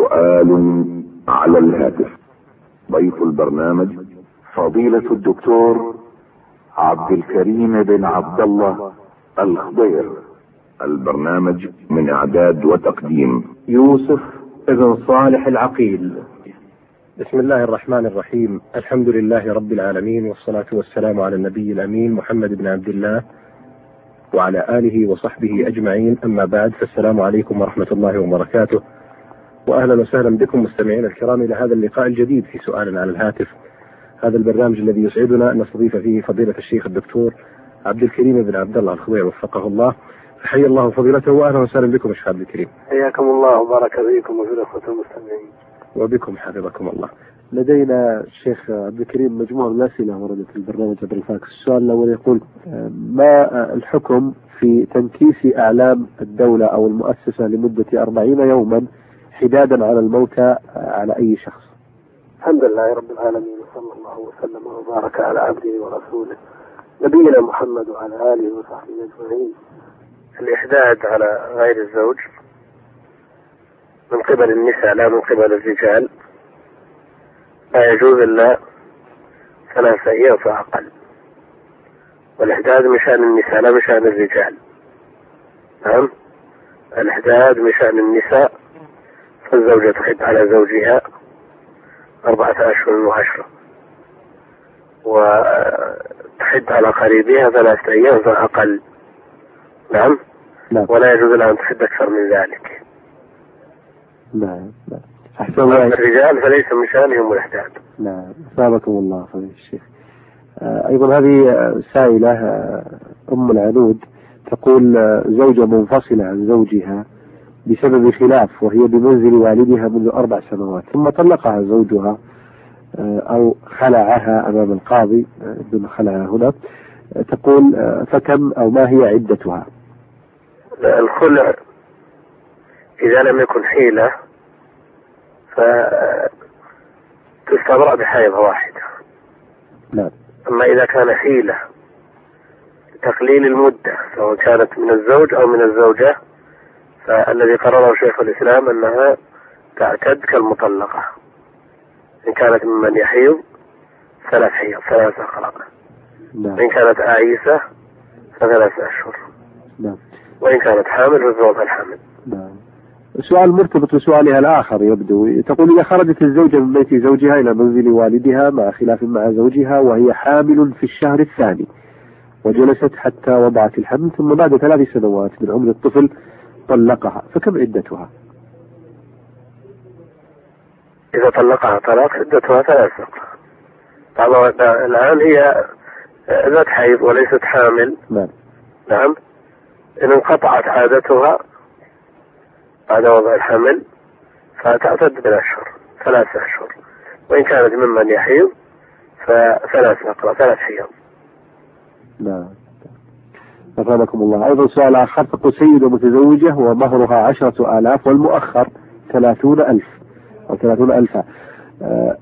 سؤال على الهاتف. ضيف البرنامج فضيلة الدكتور عبد الكريم بن عبد الله الخضير. البرنامج من إعداد وتقديم. يوسف بن صالح العقيل. بسم الله الرحمن الرحيم. الحمد لله رب العالمين والصلاة والسلام على النبي الأمين محمد بن عبد الله وعلى آله وصحبه أجمعين. أما بعد فالسلام عليكم ورحمة الله وبركاته. وأهلا وسهلا بكم مستمعينا الكرام إلى هذا اللقاء الجديد في سؤال على الهاتف هذا البرنامج الذي يسعدنا أن نستضيف فيه فضيلة الشيخ الدكتور عبد الكريم بن عبد الله الخضير وفقه الله حي الله فضيلته واهلا وسهلا بكم شيخ عبد الكريم. حياكم الله وبارك فيكم وفي الأخوة المستمعين. وبكم حفظكم الله. لدينا الشيخ عبد الكريم مجموعة من الأسئلة وردت في البرنامج عبر الفاكس، السؤال الأول يقول ما الحكم في تنكيس أعلام الدولة أو المؤسسة لمدة أربعين يوما حدادا على الموتى على أي شخص؟ الحمد لله رب العالمين وصلى الله وسلم وبارك على عبده ورسوله. نبينا محمد وعلى آله وصحبه أجمعين. الإحداد على غير الزوج من قبل النساء لا من قبل الرجال. لا يجوز إلا ثلاثة أيام فأقل. والإحداد من شأن النساء لا من شأن الرجال. نعم؟ الإحداد من شأن النساء فالزوجة تحد على زوجها أربعة أشهر وعشرة. وتحد على قريبها ثلاثة أيام فأقل نعم؟ نعم. ولا يجوز لها أن تحد أكثر من ذلك. نعم نعم أحسن الله الرجال فليس من شأنهم الإحداد نعم أثابكم الله فضيلة الشيخ. آه، أيضا هذه سائلة آه، أم العنود تقول آه، زوجة منفصلة عن زوجها بسبب خلاف وهي بمنزل والدها منذ أربع سنوات ثم طلقها زوجها آه، أو خلعها أمام القاضي آه، دون خلعها هنا. آه، تقول فكم أو ما هي عدتها؟ الخلع إذا لم يكن حيلة فتستبرأ بحيضة واحدة. نعم أما إذا كان حيلة تقليل المدة سواء كانت من الزوج أو من الزوجة فالذي قرره شيخ الإسلام أنها تعتد كالمطلقة. إن كانت ممن يحيض ثلاث حيض ثلاث أقراء نعم. وإن كانت آيسة فثلاث أشهر. نعم. وإن كانت حامل فزوجها الحمل نعم. سؤال مرتبط بسؤالها الآخر يبدو. تقول إذا خرجت الزوجة من بيت زوجها إلى منزل والدها مع خلاف مع زوجها وهي حامل في الشهر الثاني وجلست حتى وضعت الحمل ثم بعد ثلاث سنوات من عمر الطفل طلقها فكم عدتها؟ إذا طلقها طلاق عدتها ثلاث طبعا الآن هي ذات حيض وليست حامل. نعم. نعم. إن انقطعت عادتها بعد وضع الحمل فتعتد بالأشهر ثلاث أشهر. وإن كانت ممن يحيض فثلاث أقراء ثلاث حيض نعم. أفادكم الله. أيضا سؤال آخر. تقول سيدة متزوجة ومهرها عشرة آلاف والمؤخر ثلاثون ألف أو ثلاثون ألفا آه،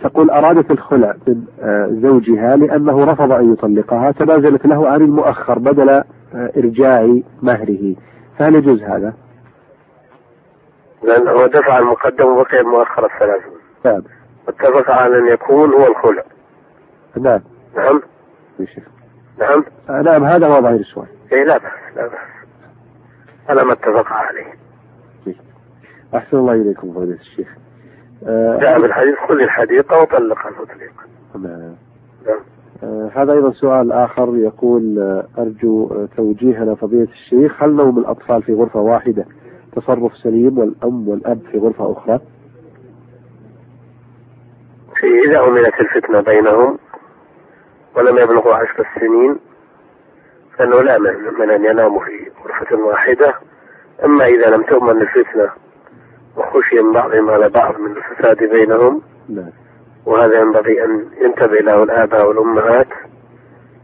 تقول أرادت الخلع من آه، زوجها لأنه رفض أن يطلقها. تنازلت له عن المؤخر بدل آه، إرجاع مهره. فهل يجوز هذا؟ لأنه دفع المقدم وبقي المؤخر الثلاثون. نعم. واتفق على أن يكون هو الخلع. نعم. نعم. نعم. آه، نعم هذا هو ظاهر السؤال إيه لا بأس لا بأس. على ما اتفق عليه. أحسن الله إليكم فضيلة الشيخ. آه، جاء بالحديث خذ الحديقة وطلقها تطليقا نعم نعم. آه، هذا أيضا سؤال آخر يقول أرجو توجيهنا فضيلة الشيخ. هل نوم الأطفال في غرفة واحدة تصرف سليم والأم والأب في غرفة أخرى؟ في إذا أمنت الفتنة بينهم ولم يبلغوا عشر السنين فإنه لا من, من أن يناموا في غرفة واحدة. أما إذا لم تؤمن الفتنة وخشي من بعضهم على بعض من الفساد بينهم نعم. وهذا ينبغي أن ينتبه له الآباء والأمهات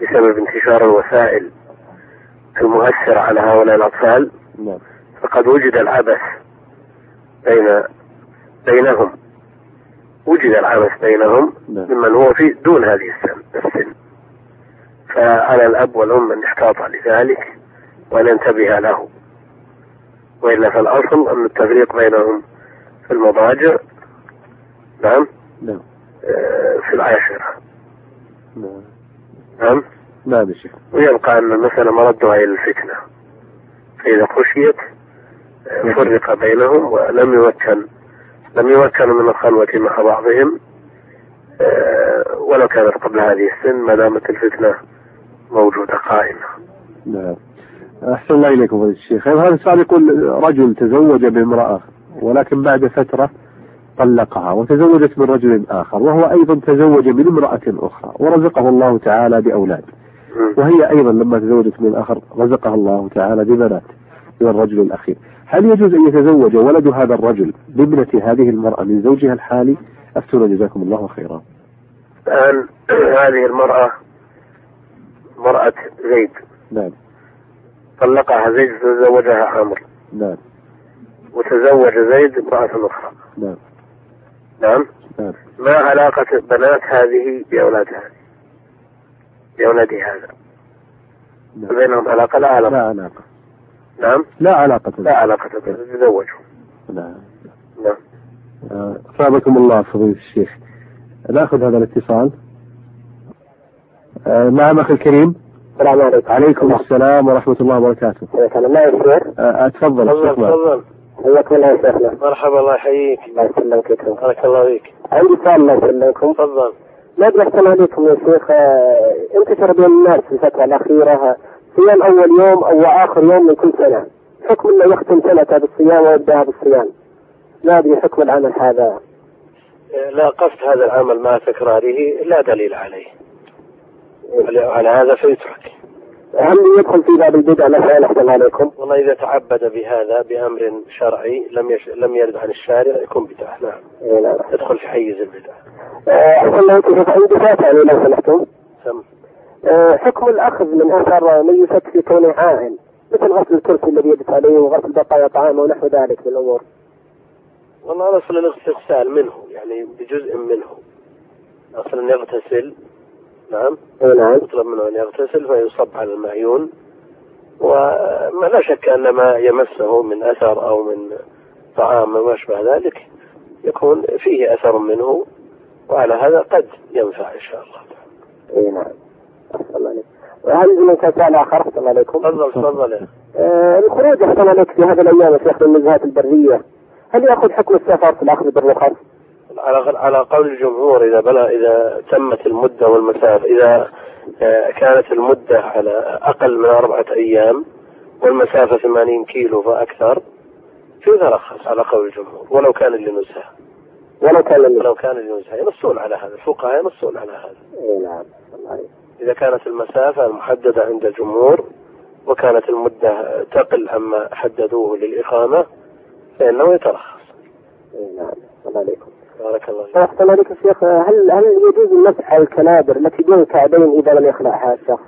بسبب انتشار الوسائل المؤثرة على هؤلاء الأطفال. نعم. فقد وجد العبث بين بينهم. وجد العبث بينهم نعم. ممن هو في دون هذه السن, السن. فعلى الأب والأم أن يحتاط لذلك وأن ينتبه له. وإلا فالأصل أن التفريق بينهم في المضاجع. نعم. نعم. آه، في العاشرة. نعم. نعم. نعم يا شيخ. ويبقى أن المسألة مردها إلى الفتنة. فإذا خشيت آه، فرق بينهم ولم يمكن لم يمكنوا من الخلوة مع بعضهم آه، ولو كانت قبل هذه السن ما دامت الفتنة موجودة قائمة. نعم. أحسن الله إليكم فضيلة الشيخ. هذا السؤال يقول رجل تزوج بامرأة ولكن بعد فترة طلقها وتزوجت من رجل آخر وهو أيضا تزوج من امرأة أخرى ورزقه الله تعالى بأولاد. وهي أيضا لما تزوجت من الآخر رزقها الله تعالى ببنات من الرجل الأخير هل يجوز أن يتزوج ولد هذا الرجل بابنة هذه المرأة من زوجها الحالي؟ أفتونا جزاكم الله خيرا. الآن هذه المرأة مرأة زيد. نعم. طلقها زيد تزوجها عمرو. نعم. وتزوج زيد امرأة أخرى. نعم. نعم. نعم. ما علاقة بنات هذه بأولاد هذه؟ بأولاد هذا. نعم. بينهم علاقة؟ لا علاقة لا علاقة. نعم. لا علاقة لا علاقة تزوجوا نعم نعم. أثابكم الله فضيلة الشيخ. نأخذ هذا الاتصال. آه، نعم أخي الكريم. السلام عليكم. عليكم السلام ورحمة الله وبركاته. حياك الله ما يصير آه، أتفضل. تفضل حياك الله يا شيخنا. مرحبا الله يحييك. الله يسلمك بارك الله فيك. عندي سؤال الله يسلمكم. تفضل. ما ادري احسن عليكم يا شيخ؟ آه، انتشر بين الناس في الفترة الأخيرة صيام أول يوم أو آخر يوم من كل سنة. حكم إنه يختم سنته بالصيام ويبدأها بالصيام ما أدري حكم العمل هذا. لا قصد هذا العمل مع تكراره لا دليل عليه. على- على هذا فيترك هل يدخل في باب البدع. مثلا احسن عليكم؟ والله إذا تعبد بهذا بأمر شرعي لم يش... لم يرد عن الشارع يكون بدعة نعم. إيه نعم. يدخل في حيز البدعة آه، أحسن شيخ عندي فاتحة لو سمحتم. سم. حكم الأخذ من آثار من يشك في كونه عائن مثل غسل الكرسي الذي يجلس عليه وغسل بقايا طعامه ونحو ذلك من الأمور. والله أصل الاغتسال منه يعني بجزء منه. أصلا يغتسل نعم. نعم. يطلب منه أن يغتسل فيصب على المعيون. وما لا شك أن ما يمسه من أثر أو من طعام وما أشبه ذلك يكون فيه أثر منه وعلى هذا قد ينفع إن شاء الله. أي نعم. أحسن عليك من كسال آخر. أحسن عليكم؟ تفضل تفضل. آه، الخروج أحسن عليك في هذه الأيام يا شيخ من النزهات البرية. هل يأخذ حكم السفر في الأخذ بالرخص؟ على على قول الجمهور إذا بلغ إذا تمت المدة والمسافة إذا آه، كانت المدة على أقل من أربعة أيام والمسافة 80 كيلو فأكثر فيترخص على قول الجمهور ولو كان لنزهة. ولو كان من ولو كان لنزهة ينصون على هذا الفقهاء ينصون على هذا. اي نعم. إذا كانت المسافة محددة عند الجمهور وكانت المدة تقل عما حددوه للإقامة فإنه يترخص نعم. أحسن عليكم. بارك الله فيك. أحسن عليك يا شيخ. هل هل يجوز المسح على الكنابر التي دون الكعبين إذا لم يخلعها الشخص؟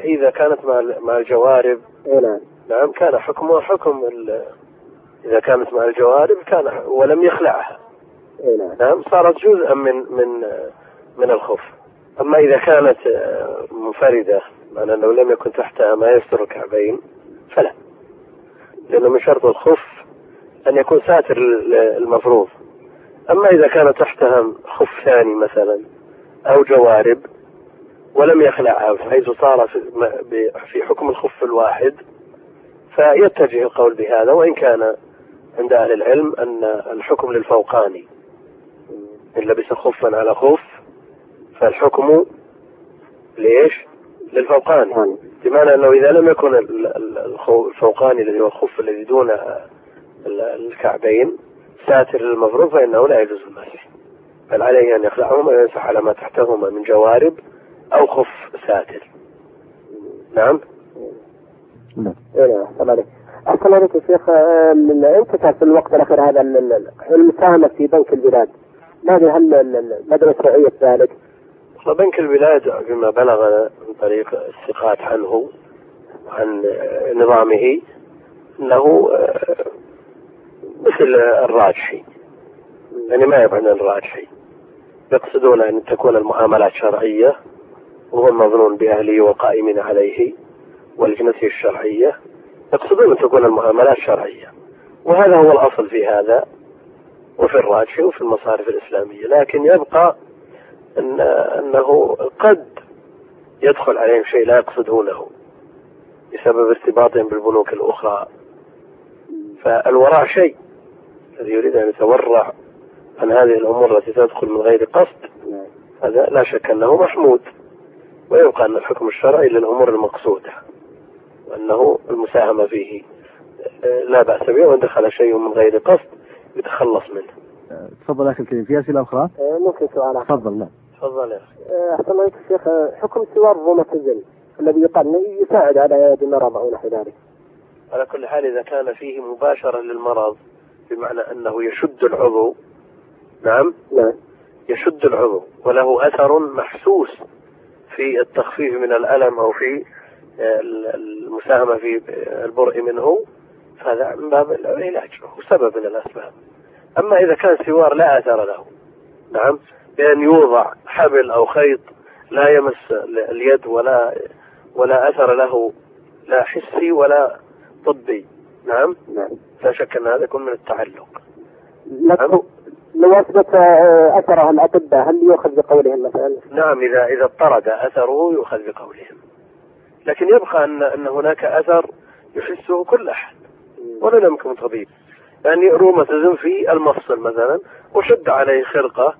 إذا كانت مع مع الجوارب. اي نعم. نعم كان حكمها حكم ال- إذا كانت مع الجوارب كان ولم يخلعها. اي نعم. نعم صارت جزءا من من من الخف. أما إذا كانت آه، منفردة معنى أنه لم يكن تحتها ما يستر الكعبين فلا. لأنه من شرط الخف أن يكون ساتر ال- المفروض. أما إذا كان تحتها خف ثاني مثلا أو جوارب ولم يخلعها بحيث صار في حكم الخف الواحد فيتجه القول بهذا وإن كان عند أهل العلم أن الحكم للفوقاني. إن لبس خفا على خف فالحكم ليش؟ للفوقاني نعم. بمعنى أنه إذا لم يكن ال- ال- الخو- الفوقاني الذي هو الخف الذي دون ال- الكعبين ساتر للمفروض فإنه لا يجوز المسح. بل عليه أن يخلعهما ويمسح على ما تحتهما من جوارب أو خف ساتر. نعم؟ نعم. اي نعم. أحسن عليك أحسن عليك يا شيخ آه، من انتشر في الوقت الأخير هذا ال- ال- المساهمة في بنك البلاد؟ ما هل ال- ال- مدى مشروعية ذلك؟ فبنك البلاد بما بلغنا من طريق الثقات عنه عن نظامه إنه آه، مثل الراجحي. يعني ما يبعد عن الراجحي. يقصدون أن تكون المعاملات شرعية وهو المظنون بأهله والقائمين عليه ولجنته الشرعية. يقصدون أن تكون المعاملات شرعية. وهذا هو الأصل في هذا وفي الراجحي وفي المصارف الإسلامية. لكن يبقى أن أنه قد يدخل عليهم شيء لا يقصدونه بسبب ارتباطهم بالبنوك الأخرى. فالوراء شيء. الذي يريد أن يتورع عن هذه الأمور التي تدخل من غير قصد هذا لا شك أنه محمود. ويبقى أن الحكم الشرعي للأمور المقصودة وأنه المساهمة فيه. لا بأس به وإن دخل شيء من غير قصد يتخلص منه. تفضل أخي الكريم في أسئلة أخرى؟ ممكن سؤال تفضل نعم. تفضل يا أخي أحسن الله الشيخ حكم سوار الروماتيزم الذي يقال إنه يساعد على علاج المرض أو نحو ذلك. على كل حال إذا كان فيه مباشرة للمرض بمعنى أنه يشد العضو نعم نعم. يشد العضو وله أثر محسوس في التخفيف من الألم أو في ال- المساهمة في البرء منه فهذا من باب العلاج هو سبب من الأسباب أما إذا كان سوار لا أثر له نعم بأن يوضع حبل أو خيط لا يمس ال- اليد ولا ولا أثر له لا حسي ولا طبي. نعم؟ نعم. لا شك أن هذا يكون من التعلق. لو لو اثبت آه، اثره الأطباء هل يؤخذ بقولهم مثلا؟ نعم إذا إذا اضطرد أثره يؤخذ بقولهم. لكن يبقى أن أن هناك أثر يحسه كل أحد. ولا يمكن طبيب. يعني روماتيزم في المفصل مثلا وشد عليه خرقة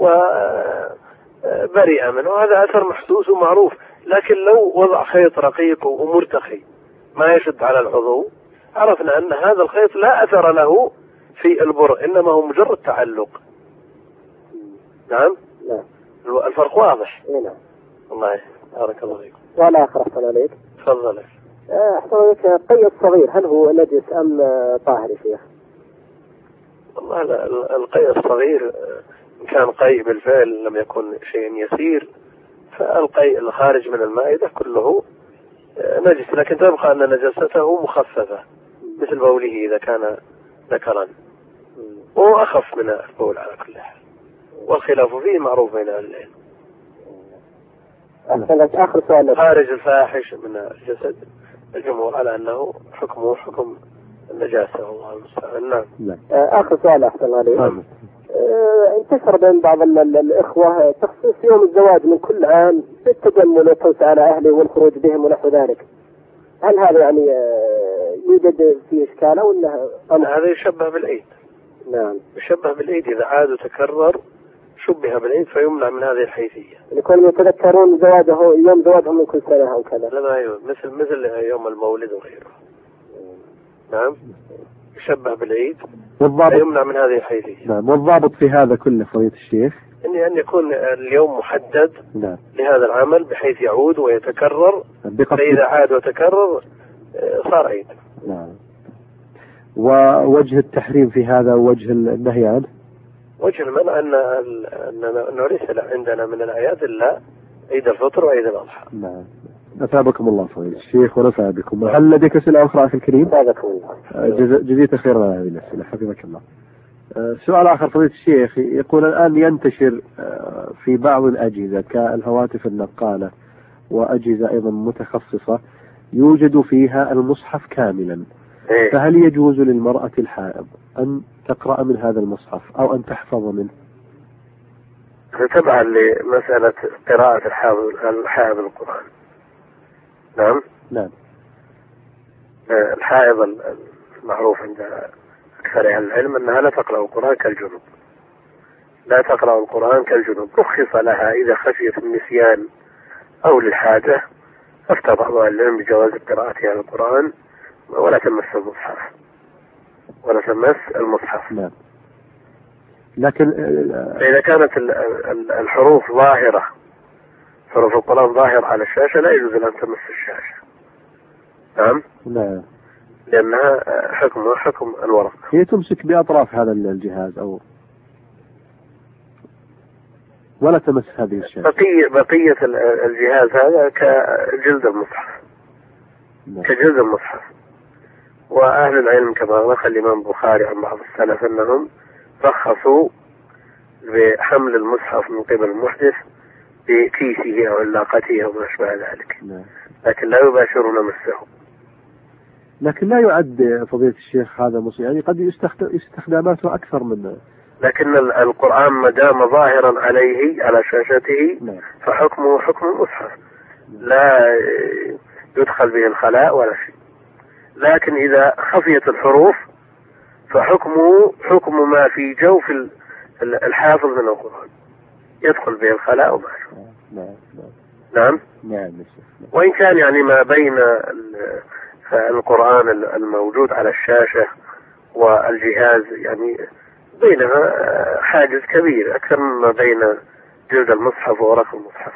وبرئ منه. هذا أثر محسوس ومعروف. لكن لو وضع خيط رقيق ومرتخي ما يشد على العضو عرفنا أن هذا الخيط لا أثر له في البرء إنما هو مجرد تعلق. نعم؟ نعم. الفرق واضح. اي نعم. الله بارك الله فيكم سؤال أخر أحسن عليك. تفضل. آه، أحسن عليك. قي الصغير هل هو نجس آه، طاهر يا شيخ؟ والله لا- ال- القيء الصغير كان قيء بالفعل لم يكن شيء يسير فالقيء الخارج من المائدة كله آه، نجس لكن تبقى أن نجاسته مخففة مثل بوله إذا كان ذكرا. وهو أخف من البول على كل حال. والخلاف فيه معروف بين أهل العلم. آخر سؤال. خارج الفاحش من الجسد الجمهور على أنه حكمه حكم النجاسة والله المستعان. نعم. نعم آه، آخر سؤال أحسن عليك. آه، انتشر بين بعض ال- ال- الإخوة تخصيص يوم الزواج من كل عام بالتجمل والتوسع على أهله والخروج بهم ونحو ذلك. هل هذا يعني آه، يوجد فيه إشكال أو إنها أمر؟ هذا يشبه بالعيد. نعم. يشبه بالعيد إذا عاد وتكرر شبه بالعيد فيمنع من هذه الحيثية. يكون يتذكرون زواجه يوم زواجهم من كل سنة أو كذا. لا يو- مثل مثل يوم المولد وغيره. نعم. يشبه بالعيد. والضابط فيمنع من هذه الحيثية. نعم والضابط في هذا كله فضيلة الشيخ. أن أن يكون اليوم محدد نعم. لهذا العمل بحيث يعود ويتكرر. بقصد فإذا عاد وتكرر صار عيد. نعم. ووجه التحريم في هذا ووجه النهي عنه وجه المنع أننا- أنه ليس عندنا من الآيات إلا عيد الفطر وعيد الأضحى. نعم. أثابكم الله فضيلة الشيخ ونفع بكم هل لديك أسئلة أخرى أخي الكريم؟ جز- جزيت خيرا على هذه الأسئلة حفظك الله. آه، سؤال آخر فضيلة الشيخ يقول الآن ينتشر آه، في بعض الأجهزة كالهواتف النقالة وأجهزة أيضا متخصصة يوجد فيها المصحف كاملا إيه. فهل يجوز للمرأة الحائض أن تقرأ من هذا المصحف أو أن تحفظ منه؟ تبعا لمسألة قراءة الحافظ الحافظ القرآن نعم. نعم. آه، الحائض المعروف عند أكثر أهل العلم أنها لا تقرأ القرآن كالجنوب. لا تقرأ القرآن كالجنوب. رخص لها إذا خشيت النسيان أو للحاجة أفتى بعض أهل العلم بجواز قراءتها القرآن ولا تمس المصحف. ولا تمس المصحف. نعم. لكن آه، فإذا كانت ال- ال- الحروف ظاهرة حروف القرآن ظاهرة على الشاشة لا يجوز أن تمس الشاشة. نعم؟ نعم لأنها حكمها حكم الورق. هي تمسك بأطراف هذا الجهاز أو ولا تمس هذه الشاشة. بقية بقية ال- الجهاز هذا كجلد المصحف. نعم. كجلد المصحف. وأهل العلم كما نقل الإمام البخاري عن بعض السلف أنهم رخصوا بحمل المصحف من قبل المحدث بكيسه أو علاقته أو ما أشبه ذلك. نعم. لكن لا يباشرون مسه. لكن لا يعد فضيلة الشيخ هذا مصيبة يعني قد يستخدم استخداماته أكثر من لكن ال- القرآن ما دام ظاهرا عليه على شاشته نعم. فحكمه حكم المصحف لا يدخل به الخلاء ولا شيء. لكن إذا خفيت الحروف فحكمه حكم ما في جوف ال- ال- الحافظ من القرآن. يدخل به الخلاء وما. نعم؟ نعم نعم. وإن كان يعني ما بين ال- القرآن الموجود على الشاشة والجهاز يعني بينها حاجز كبير أكثر مما بين جلد المصحف وورق المصحف.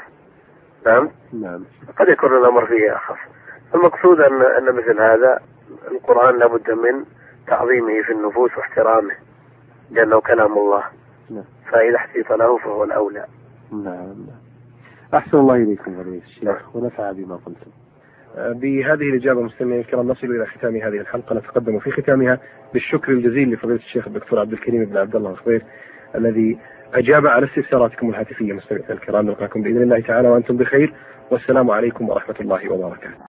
نعم؟ نعم. قد يكون الأمر فيه أخف. المقصود أن أن مثل هذا القرآن لابد من تعظيمه في النفوس واحترامه لأنه كلام الله. نعم. فإذا احتيط له فهو الأولى. نعم نعم. أحسن الله إليكم فضيلة الشيخ ونفع بما قلتم. بهذه الإجابة مستمعينا الكرام نصل إلى ختام هذه الحلقة. نتقدم في ختامها بالشكر الجزيل لفضيلة الشيخ الدكتور عبد الكريم بن عبد الله الخضير الذي أجاب على استفساراتكم الهاتفية. مستمعينا الكرام نلقاكم بإذن الله تعالى وأنتم بخير. والسلام عليكم ورحمة الله وبركاته.